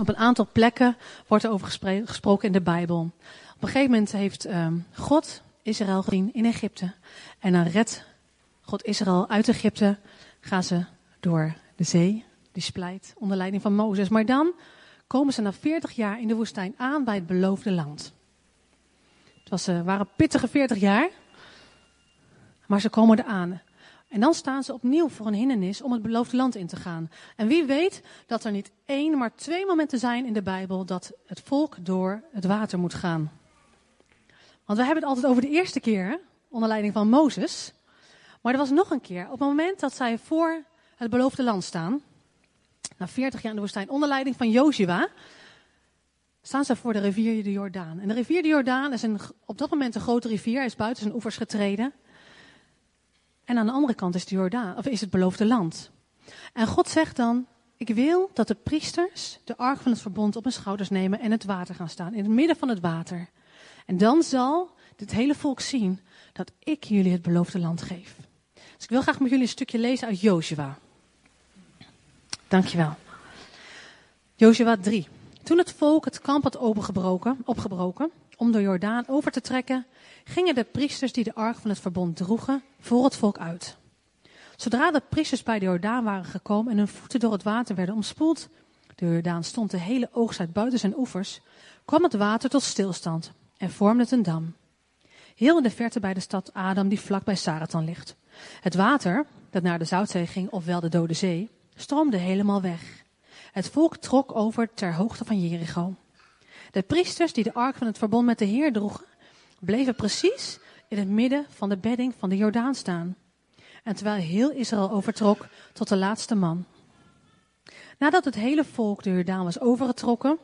Op een aantal plekken wordt er over gesproken in de Bijbel. Op een gegeven moment heeft ehm, God Israël gezien in Egypte. En dan redt God Israël uit Egypte. Gaan ze door de zee, die splijt, onder leiding van Mozes. Maar dan komen ze na 40 jaar in de woestijn aan bij het beloofde land. Het was, uh, waren pittige 40 jaar, maar ze komen eraan. En dan staan ze opnieuw voor een hindernis om het beloofde land in te gaan. En wie weet dat er niet één, maar twee momenten zijn in de Bijbel dat het volk door het water moet gaan. Want we hebben het altijd over de eerste keer, onder leiding van Mozes. Maar er was nog een keer, op het moment dat zij voor het beloofde land staan, na 40 jaar in de woestijn, onder leiding van Joshua, staan ze voor de rivier de Jordaan. En de rivier de Jordaan is een, op dat moment een grote rivier, hij is buiten zijn oevers getreden. En aan de andere kant is, de Jordaan, of is het beloofde land. En God zegt dan, ik wil dat de priesters de ark van het verbond op hun schouders nemen en het water gaan staan, in het midden van het water. En dan zal dit hele volk zien dat ik jullie het beloofde land geef. Dus ik wil graag met jullie een stukje lezen uit Joshua. Dankjewel. Joshua 3. Toen het volk het kamp had opgebroken om de Jordaan over te trekken, gingen de priesters die de ark van het verbond droegen voor het volk uit. Zodra de priesters bij de Jordaan waren gekomen en hun voeten door het water werden omspoeld, de Jordaan stond de hele oogst uit buiten zijn oevers, kwam het water tot stilstand en vormde het een dam. Heel in de verte bij de stad Adam die vlak bij Saratan ligt. Het water, dat naar de Zoutzee ging, ofwel de Dode Zee, stroomde helemaal weg. Het volk trok over ter hoogte van Jericho. De priesters die de ark van het verbond met de Heer droegen, bleven precies in het midden van de bedding van de Jordaan staan. En terwijl heel Israël overtrok tot de laatste man. Nadat het hele volk de Jordaan was overgetrokken,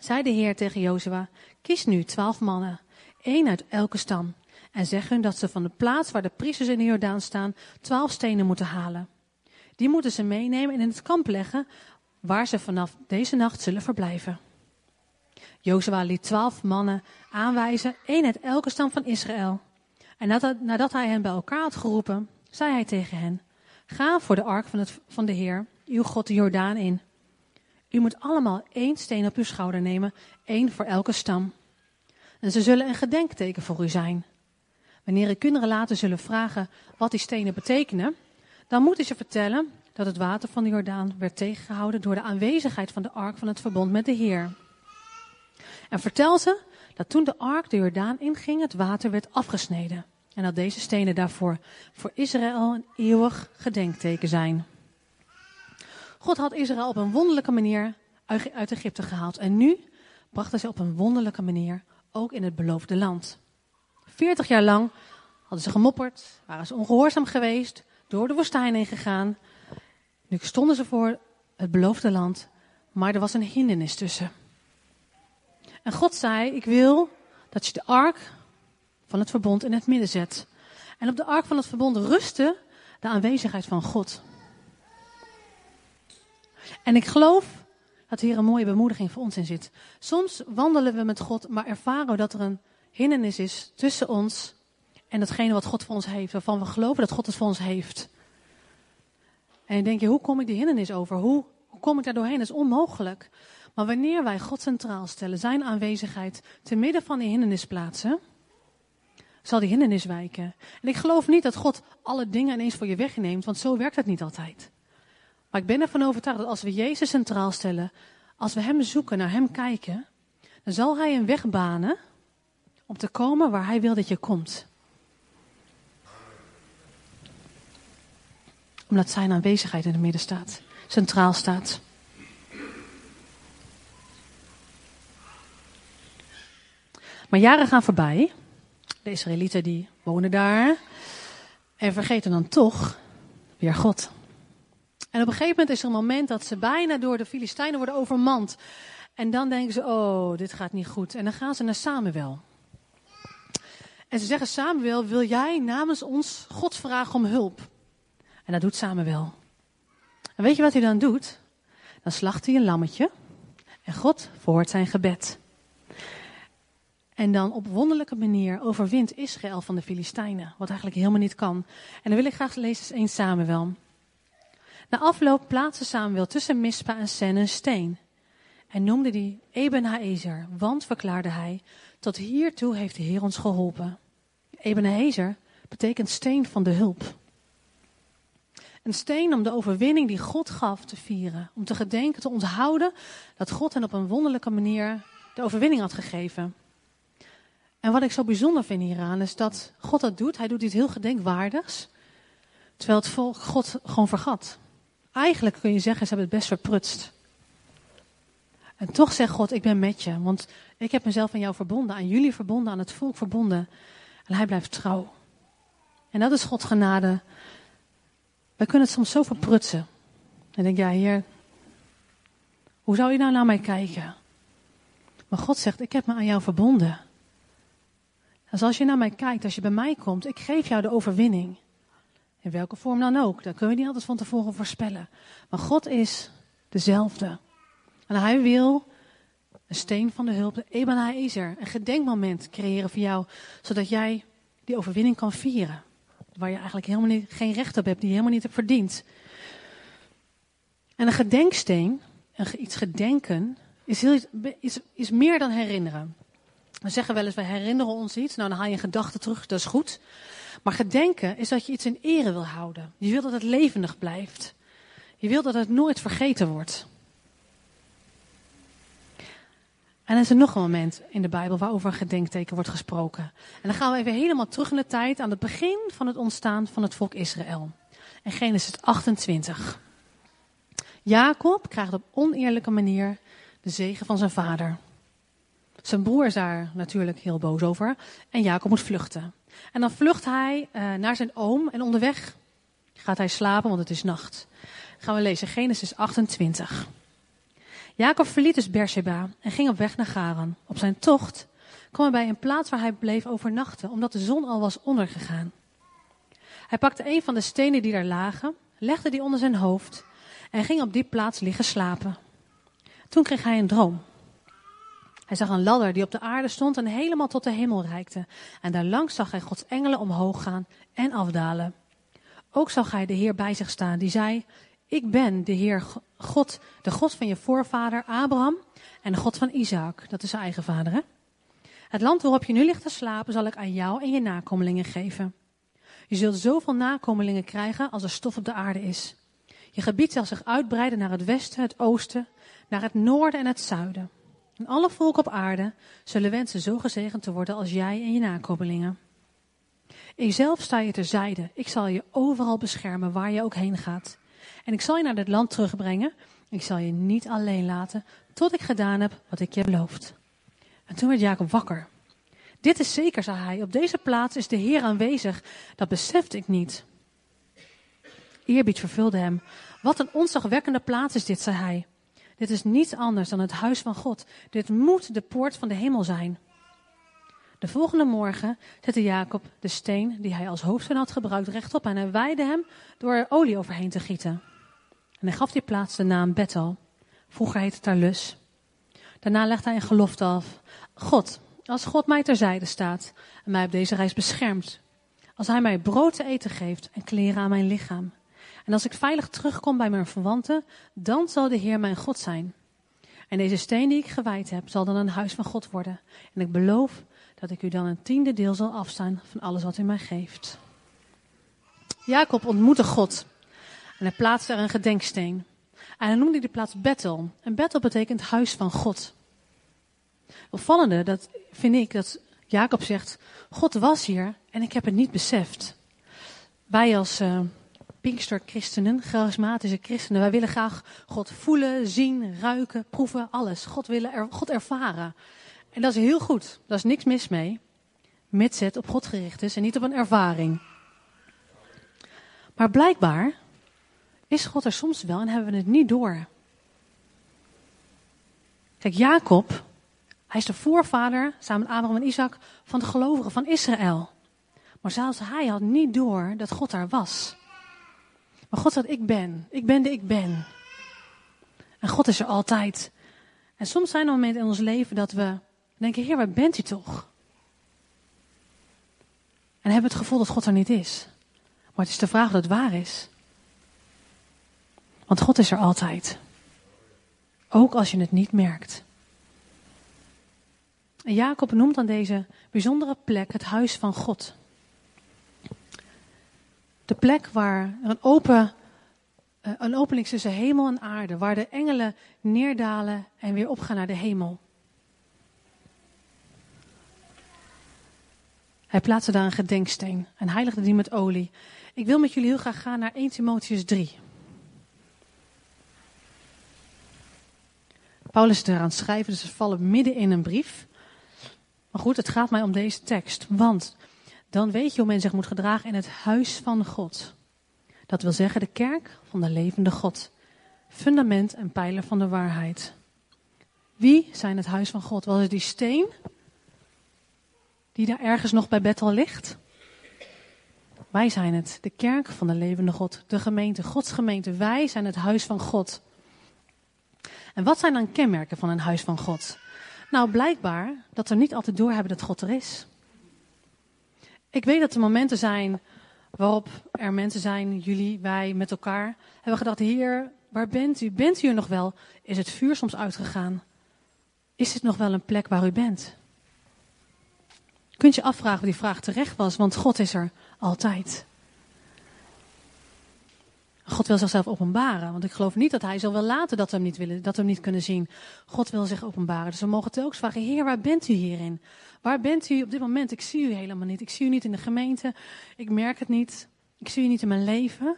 zei de Heer tegen Jozua, kies nu twaalf mannen, één uit elke stam, en zeg hun dat ze van de plaats waar de priesters in de Jordaan staan, twaalf stenen moeten halen. Die moeten ze meenemen en in het kamp leggen, waar ze vanaf deze nacht zullen verblijven. Jozua liet twaalf mannen aanwijzen, één uit elke stam van Israël. En nadat, hij hen bij elkaar had geroepen, zei hij tegen hen, ga voor de ark van, het, van de Heer, uw God de Jordaan in. U moet allemaal één steen op uw schouder nemen, één voor elke stam. En ze zullen een gedenkteken voor u zijn. Wanneer uw kinderen later zullen vragen wat die stenen betekenen, dan moeten ze vertellen dat het water van de Jordaan werd tegengehouden door de aanwezigheid van de ark van het verbond met de Heer. En vertel ze dat toen de ark de Jordaan inging, het water werd afgesneden. En dat deze stenen daarvoor voor Israël een eeuwig gedenkteken zijn. God had Israël op een wonderlijke manier uit Egypte gehaald. En nu brachten ze op een wonderlijke manier ook in het beloofde land. Veertig jaar lang hadden ze gemopperd, waren ze ongehoorzaam geweest, door de woestijn heen gegaan. Nu stonden ze voor het beloofde land, maar er was een hindernis tussen. En God zei, ik wil dat je de ark van het verbond in het midden zet. En op de ark van het verbond rustte de aanwezigheid van God. En ik geloof dat hier een mooie bemoediging voor ons in zit. Soms wandelen we met God, maar ervaren we dat er een hindernis is tussen ons en datgene wat God voor ons heeft, waarvan we geloven dat God het voor ons heeft. En dan denk je, hoe kom ik die hindernis over? Hoe, hoe kom ik daar doorheen? Dat is onmogelijk. Maar wanneer wij God centraal stellen, zijn aanwezigheid te midden van die hindernis plaatsen, zal die hindernis wijken. En ik geloof niet dat God alle dingen ineens voor je wegneemt, want zo werkt het niet altijd. Maar ik ben ervan overtuigd dat als we Jezus centraal stellen, als we Hem zoeken, naar Hem kijken, dan zal Hij een weg banen om te komen waar Hij wil dat je komt. Omdat Zijn aanwezigheid in het midden staat, centraal staat. Maar jaren gaan voorbij. De Israëlieten die wonen daar. En vergeten dan toch weer God. En op een gegeven moment is er een moment dat ze bijna door de Filistijnen worden overmand. En dan denken ze, oh, dit gaat niet goed. En dan gaan ze naar Samuel. En ze zeggen, Samuel, wil jij namens ons God vragen om hulp? En dat doet Samuel. En weet je wat hij dan doet? Dan slacht hij een lammetje. En God verhoort zijn gebed. En dan op wonderlijke manier overwint Israël van de Filistijnen. Wat eigenlijk helemaal niet kan. En dan wil ik graag lezen eens Samuel. Na afloop plaatste Samuel tussen Mispa en Sen een steen. en noemde die Eben Haezer, want, verklaarde hij, tot hiertoe heeft de Heer ons geholpen. Eben Haezer betekent steen van de hulp. Een steen om de overwinning die God gaf te vieren. Om te gedenken, te onthouden dat God hen op een wonderlijke manier de overwinning had gegeven. En wat ik zo bijzonder vind hieraan is dat God dat doet. Hij doet iets heel gedenkwaardigs. Terwijl het volk God gewoon vergat. Eigenlijk kun je zeggen, ze hebben het best verprutst. En toch zegt God, ik ben met je. Want ik heb mezelf aan jou verbonden, aan jullie verbonden, aan het volk verbonden. En hij blijft trouw. En dat is Gods genade. Wij kunnen het soms zo verprutsen. En denk, ja heer, hoe zou je nou naar mij kijken? Maar God zegt, ik heb me aan jou verbonden. Dus als je naar mij kijkt, als je bij mij komt, ik geef jou de overwinning. In welke vorm dan ook. Dat kun je niet altijd van tevoren voorspellen. Maar God is dezelfde. En hij wil een steen van de hulp, de Ebenezer, een gedenkmoment creëren voor jou, zodat jij die overwinning kan vieren. Waar je eigenlijk helemaal niet, geen recht op hebt, die je helemaal niet hebt verdiend. En een gedenksteen, iets gedenken, is, heel, is, is meer dan herinneren. We zeggen wel eens, we herinneren ons iets. Nou, dan haal je een gedachte terug, dat is goed. Maar gedenken is dat je iets in ere wil houden. Je wil dat het levendig blijft. Je wil dat het nooit vergeten wordt. En er is er nog een moment in de Bijbel waarover een gedenkteken wordt gesproken. En dan gaan we even helemaal terug in de tijd aan het begin van het ontstaan van het volk Israël. En Genesis 28. Jacob krijgt op oneerlijke manier de zegen van zijn vader. Zijn broer is daar natuurlijk heel boos over. En Jacob moet vluchten. En dan vlucht hij uh, naar zijn oom en onderweg gaat hij slapen, want het is nacht. gaan we lezen Genesis 28. Jacob verliet dus Beersheba en ging op weg naar Garan. Op zijn tocht kwam hij bij een plaats waar hij bleef overnachten, omdat de zon al was ondergegaan. Hij pakte een van de stenen die daar lagen, legde die onder zijn hoofd en ging op die plaats liggen slapen. Toen kreeg hij een droom. Hij zag een ladder die op de aarde stond en helemaal tot de hemel reikte. En daarlangs zag hij Gods engelen omhoog gaan en afdalen. Ook zag hij de Heer bij zich staan, die zei: Ik ben de Heer God, de God van je voorvader Abraham en de God van Isaac. Dat is zijn eigen vader, hè? Het land waarop je nu ligt te slapen zal ik aan jou en je nakomelingen geven. Je zult zoveel nakomelingen krijgen als er stof op de aarde is. Je gebied zal zich uitbreiden naar het westen, het oosten, naar het noorden en het zuiden. En alle volken op aarde zullen wensen zo gezegend te worden als jij en je nakomelingen. Ikzelf sta je terzijde. Ik zal je overal beschermen waar je ook heen gaat. En ik zal je naar dit land terugbrengen. Ik zal je niet alleen laten tot ik gedaan heb wat ik je beloofd. En toen werd Jacob wakker. Dit is zeker, zei hij. Op deze plaats is de Heer aanwezig. Dat besefte ik niet. Eerbied vervulde hem. Wat een onzagwekkende plaats is dit, zei hij. Dit is niets anders dan het huis van God. Dit moet de poort van de hemel zijn. De volgende morgen zette Jacob de steen die hij als hoofdsteen had gebruikt rechtop en hij wijde hem door er olie overheen te gieten. En hij gaf die plaats de naam Bethel. Vroeger heette het Tarlus. Daarna legde hij een gelofte af. God, als God mij terzijde staat en mij op deze reis beschermt. Als hij mij brood te eten geeft en kleren aan mijn lichaam. En als ik veilig terugkom bij mijn verwanten, dan zal de Heer mijn God zijn. En deze steen die ik gewijd heb, zal dan een huis van God worden. En ik beloof dat ik u dan een tiende deel zal afstaan van alles wat u mij geeft. Jacob ontmoette God. En hij plaatste er een gedenksteen. En hij noemde die plaats Bethel. En Bethel betekent huis van God. Opvallende, dat vind ik, dat Jacob zegt, God was hier en ik heb het niet beseft. Wij als uh, Pinkster-christenen, charismatische christenen, wij willen graag God voelen, zien, ruiken, proeven, alles. God willen er, God ervaren. En dat is heel goed. Daar is niks mis mee. Mits het op God gericht is en niet op een ervaring. Maar blijkbaar is God er soms wel en hebben we het niet door. Kijk, Jacob, hij is de voorvader, samen met Abraham en Isaac, van de gelovigen van Israël. Maar zelfs hij had niet door dat God daar was. Maar God zegt, ik ben. Ik ben de ik ben. En God is er altijd. En soms zijn er momenten in ons leven dat we denken, Heer, waar bent u toch? En hebben het gevoel dat God er niet is. Maar het is de vraag of het waar is. Want God is er altijd. ook als je het niet merkt. En Jacob noemt dan deze bijzondere plek het huis van God. De plek waar een, open, eh, een opening tussen hemel en aarde, waar de engelen neerdalen en weer opgaan naar de hemel. Hij plaatste daar een gedenksteen en heiligde die met olie. Ik wil met jullie heel graag gaan naar 1 Timotheus 3. Paulus is er aan het schrijven, dus we vallen midden in een brief. Maar goed, het gaat mij om deze tekst. Want dan weet je hoe men zich moet gedragen in het huis van God. Dat wil zeggen de kerk van de levende God. Fundament en pijler van de waarheid. Wie zijn het huis van God? Was het die steen die daar ergens nog bij Bethel ligt? Wij zijn het, de kerk van de levende God, de gemeente, Gods gemeente. Wij zijn het huis van God. En wat zijn dan kenmerken van een huis van God? Nou, blijkbaar dat we niet altijd doorhebben dat God er is. Ik weet dat er momenten zijn waarop er mensen zijn, jullie, wij met elkaar, hebben gedacht, Heer, waar bent u? Bent u er nog wel? Is het vuur soms uitgegaan? Is het nog wel een plek waar u bent? Kunt je afvragen of die vraag terecht was, want God is er altijd. God wil zichzelf openbaren. Want ik geloof niet dat hij zal wel laten dat we hem niet, willen, dat hem niet kunnen zien. God wil zich openbaren. Dus we mogen telkens vragen, Heer, waar bent u hierin? Waar bent u op dit moment? Ik zie u helemaal niet. Ik zie u niet in de gemeente. Ik merk het niet. Ik zie u niet in mijn leven.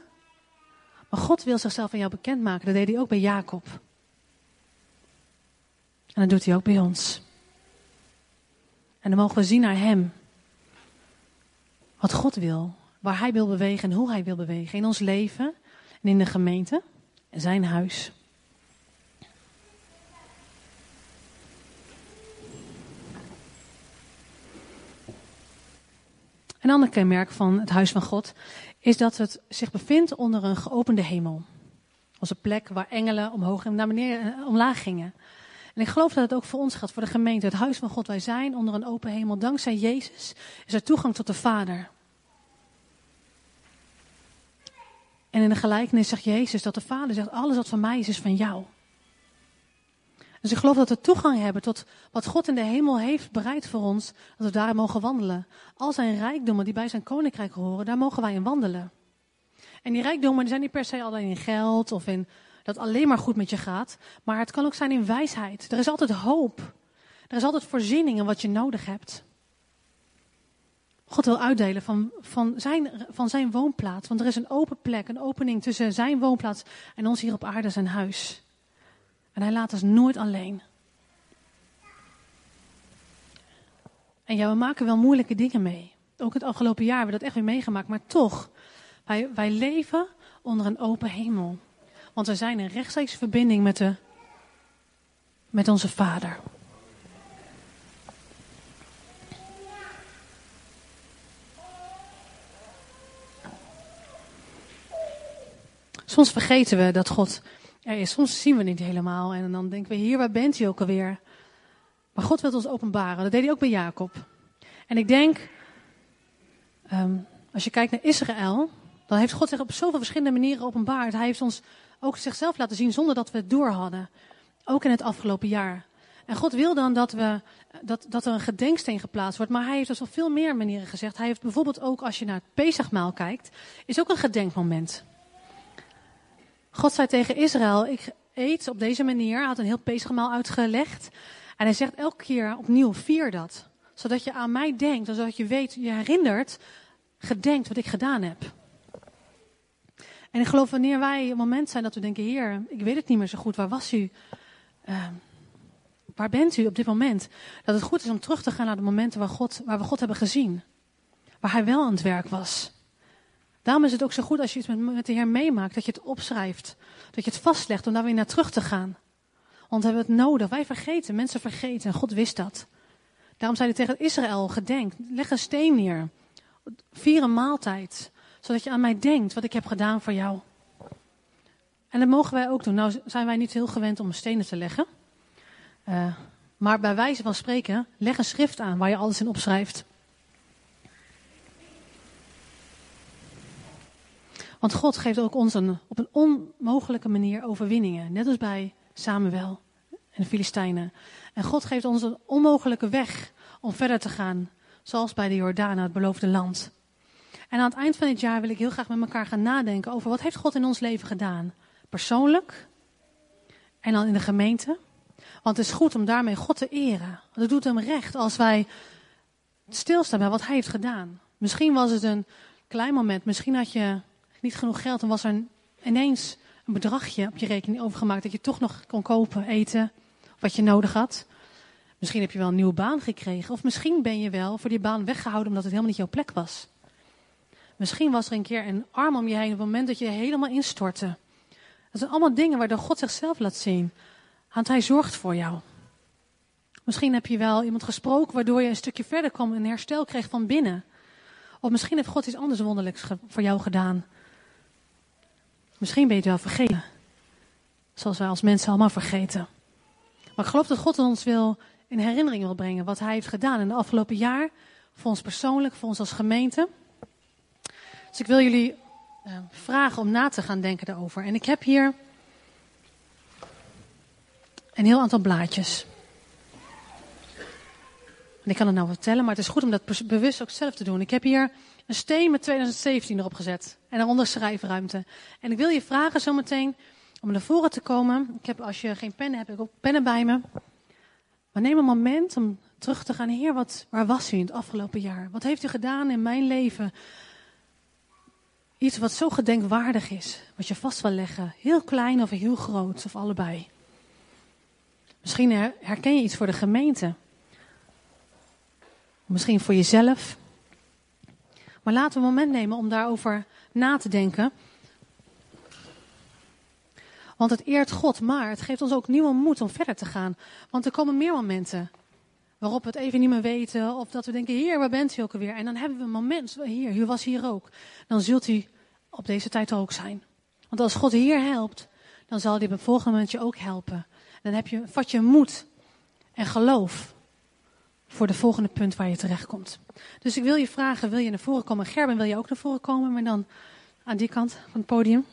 Maar God wil zichzelf aan jou bekendmaken. Dat deed hij ook bij Jacob. En dat doet hij ook bij ons. En dan mogen we zien naar hem. Wat God wil. Waar hij wil bewegen en hoe hij wil bewegen. In ons leven en in de gemeente en zijn huis. Een ander kenmerk van het huis van God is dat het zich bevindt onder een geopende hemel. Als een plek waar engelen omhoog en naar beneden, omlaag gingen. En ik geloof dat het ook voor ons gaat, voor de gemeente. Het huis van God, wij zijn onder een open hemel. Dankzij Jezus is er toegang tot de Vader. En in de gelijkenis zegt Jezus dat de Vader zegt: Alles wat van mij is, is van jou. Dus ik geloof dat we toegang hebben tot wat God in de hemel heeft bereid voor ons, dat we daar mogen wandelen. Al zijn rijkdommen die bij zijn koninkrijk horen, daar mogen wij in wandelen. En die rijkdommen zijn niet per se alleen in geld of in dat alleen maar goed met je gaat, maar het kan ook zijn in wijsheid. Er is altijd hoop. Er is altijd voorziening in wat je nodig hebt. God wil uitdelen van, van, zijn, van zijn woonplaats. Want er is een open plek, een opening tussen zijn woonplaats en ons hier op aarde, zijn huis. En hij laat ons nooit alleen. En ja, we maken wel moeilijke dingen mee. Ook het afgelopen jaar hebben we dat echt weer meegemaakt. Maar toch, wij, wij leven onder een open hemel. Want we zijn in rechtstreeks verbinding met, de, met onze Vader. Soms vergeten we dat God er is. Soms zien we niet helemaal. En dan denken we, hier, waar bent u ook alweer? Maar God wil ons openbaren. Dat deed hij ook bij Jacob. En ik denk, ehm, als je kijkt naar Israël, dan heeft God zich op zoveel verschillende manieren openbaard. Hij heeft ons ook zichzelf laten zien zonder dat we het door hadden. Ook in het afgelopen jaar. En God wil dan dat, we, dat, dat er een gedenksteen geplaatst wordt. Maar hij heeft dus op veel meer manieren gezegd. Hij heeft bijvoorbeeld ook, als je naar het Pesachmaal kijkt, is ook een gedenkmoment. God zei tegen Israël, ik eet op deze manier. Hij had een heel Pesachmaal uitgelegd. En hij zegt elke keer opnieuw, vier dat. Zodat je aan mij denkt, zodat je weet, je herinnert, gedenkt wat ik gedaan heb. En ik geloof wanneer wij een moment zijn dat we denken, Heer, ik weet het niet meer zo goed, waar was u? Uh, waar bent u op dit moment? Dat het goed is om terug te gaan naar de momenten waar, God, waar we God hebben gezien. Waar Hij wel aan het werk was. Daarom is het ook zo goed als je iets met, de Heer meemaakt, dat je het opschrijft. Dat je het vastlegt om daar weer naar terug te gaan. Want we hebben het nodig. Wij vergeten, mensen vergeten en God wist dat. Daarom zei hij tegen Israël, gedenk, leg een steen neer. Vier een maaltijd zodat je aan mij denkt wat ik heb gedaan voor jou. En dat mogen wij ook doen. Nou zijn wij niet heel gewend om stenen te leggen. Uh, maar bij wijze van spreken, leg een schrift aan waar je alles in opschrijft. Want God geeft ook ons een, op een onmogelijke manier overwinningen. Net als bij Samuel. en de Filistijnen. En God geeft ons een onmogelijke weg om verder te gaan. Zoals bij de Jordaan, het beloofde land. En aan het eind van dit jaar wil ik heel graag met elkaar gaan nadenken over wat heeft God in ons leven gedaan. Persoonlijk en dan in de gemeente. Want het is goed om daarmee God te eren. Want het doet hem recht als wij stilstaan bij wat hij heeft gedaan. Misschien was het een klein moment. Misschien had je niet genoeg geld en was er ineens een bedragje op je rekening overgemaakt dat je toch nog kon kopen, eten, wat je nodig had. Misschien heb je wel een nieuwe baan gekregen. Of misschien ben je wel voor die baan weggehouden omdat het helemaal niet jouw plek was. Misschien was er een keer een arm om je heen op het moment dat je helemaal instortte. Dat zijn allemaal dingen waardoor God zichzelf laat zien. Want hij zorgt voor jou. Misschien heb je wel iemand gesproken waardoor je een stukje verder kwam en herstel kreeg van binnen. Of misschien heeft God iets anders wonderlijks voor jou gedaan. Misschien ben je wel vergeten. Zoals wij als mensen allemaal vergeten. Maar ik geloof dat God ons wil in herinnering wil brengen wat hij heeft gedaan in de afgelopen jaar. Voor ons persoonlijk, voor ons als gemeente. Dus ik wil jullie uh, vragen om na te gaan denken daarover. En ik heb hier een heel aantal blaadjes. En ik kan het nou vertellen, maar het is goed om dat bewust ook zelf te doen. Ik heb hier een steen met 2017 erop gezet. En daaronder schrijfruimte. En ik wil je vragen zometeen om naar voren te komen. Ik heb, als je geen pennen hebt, heb ik ook pennen bij me. Maar neem een moment om terug te gaan. Heer, wat, waar was u in het afgelopen jaar? Wat heeft u gedaan in mijn leven? Iets wat zo gedenkwaardig is. Wat je vast wil leggen. Heel klein of heel groot of allebei. Misschien herken je iets voor de gemeente. Misschien voor jezelf. Maar laten we een moment nemen om daarover na te denken. Want het eert God, maar het geeft ons ook nieuwe moed om verder te gaan. Want er komen meer momenten waarop we het even niet meer weten. Of dat we denken, Heer, waar bent u ook alweer? En dan hebben we een moment, hier, u was hier ook. Dan zult u op deze tijd ook zijn. Want als God hier helpt, dan zal hij op het volgende moment je ook helpen. Dan heb je, vat je moed en geloof voor de volgende punt waar je terecht komt. Dus ik wil je vragen, wil je naar voren komen? Gerben, wil je ook naar voren komen? Maar dan aan die kant van het podium.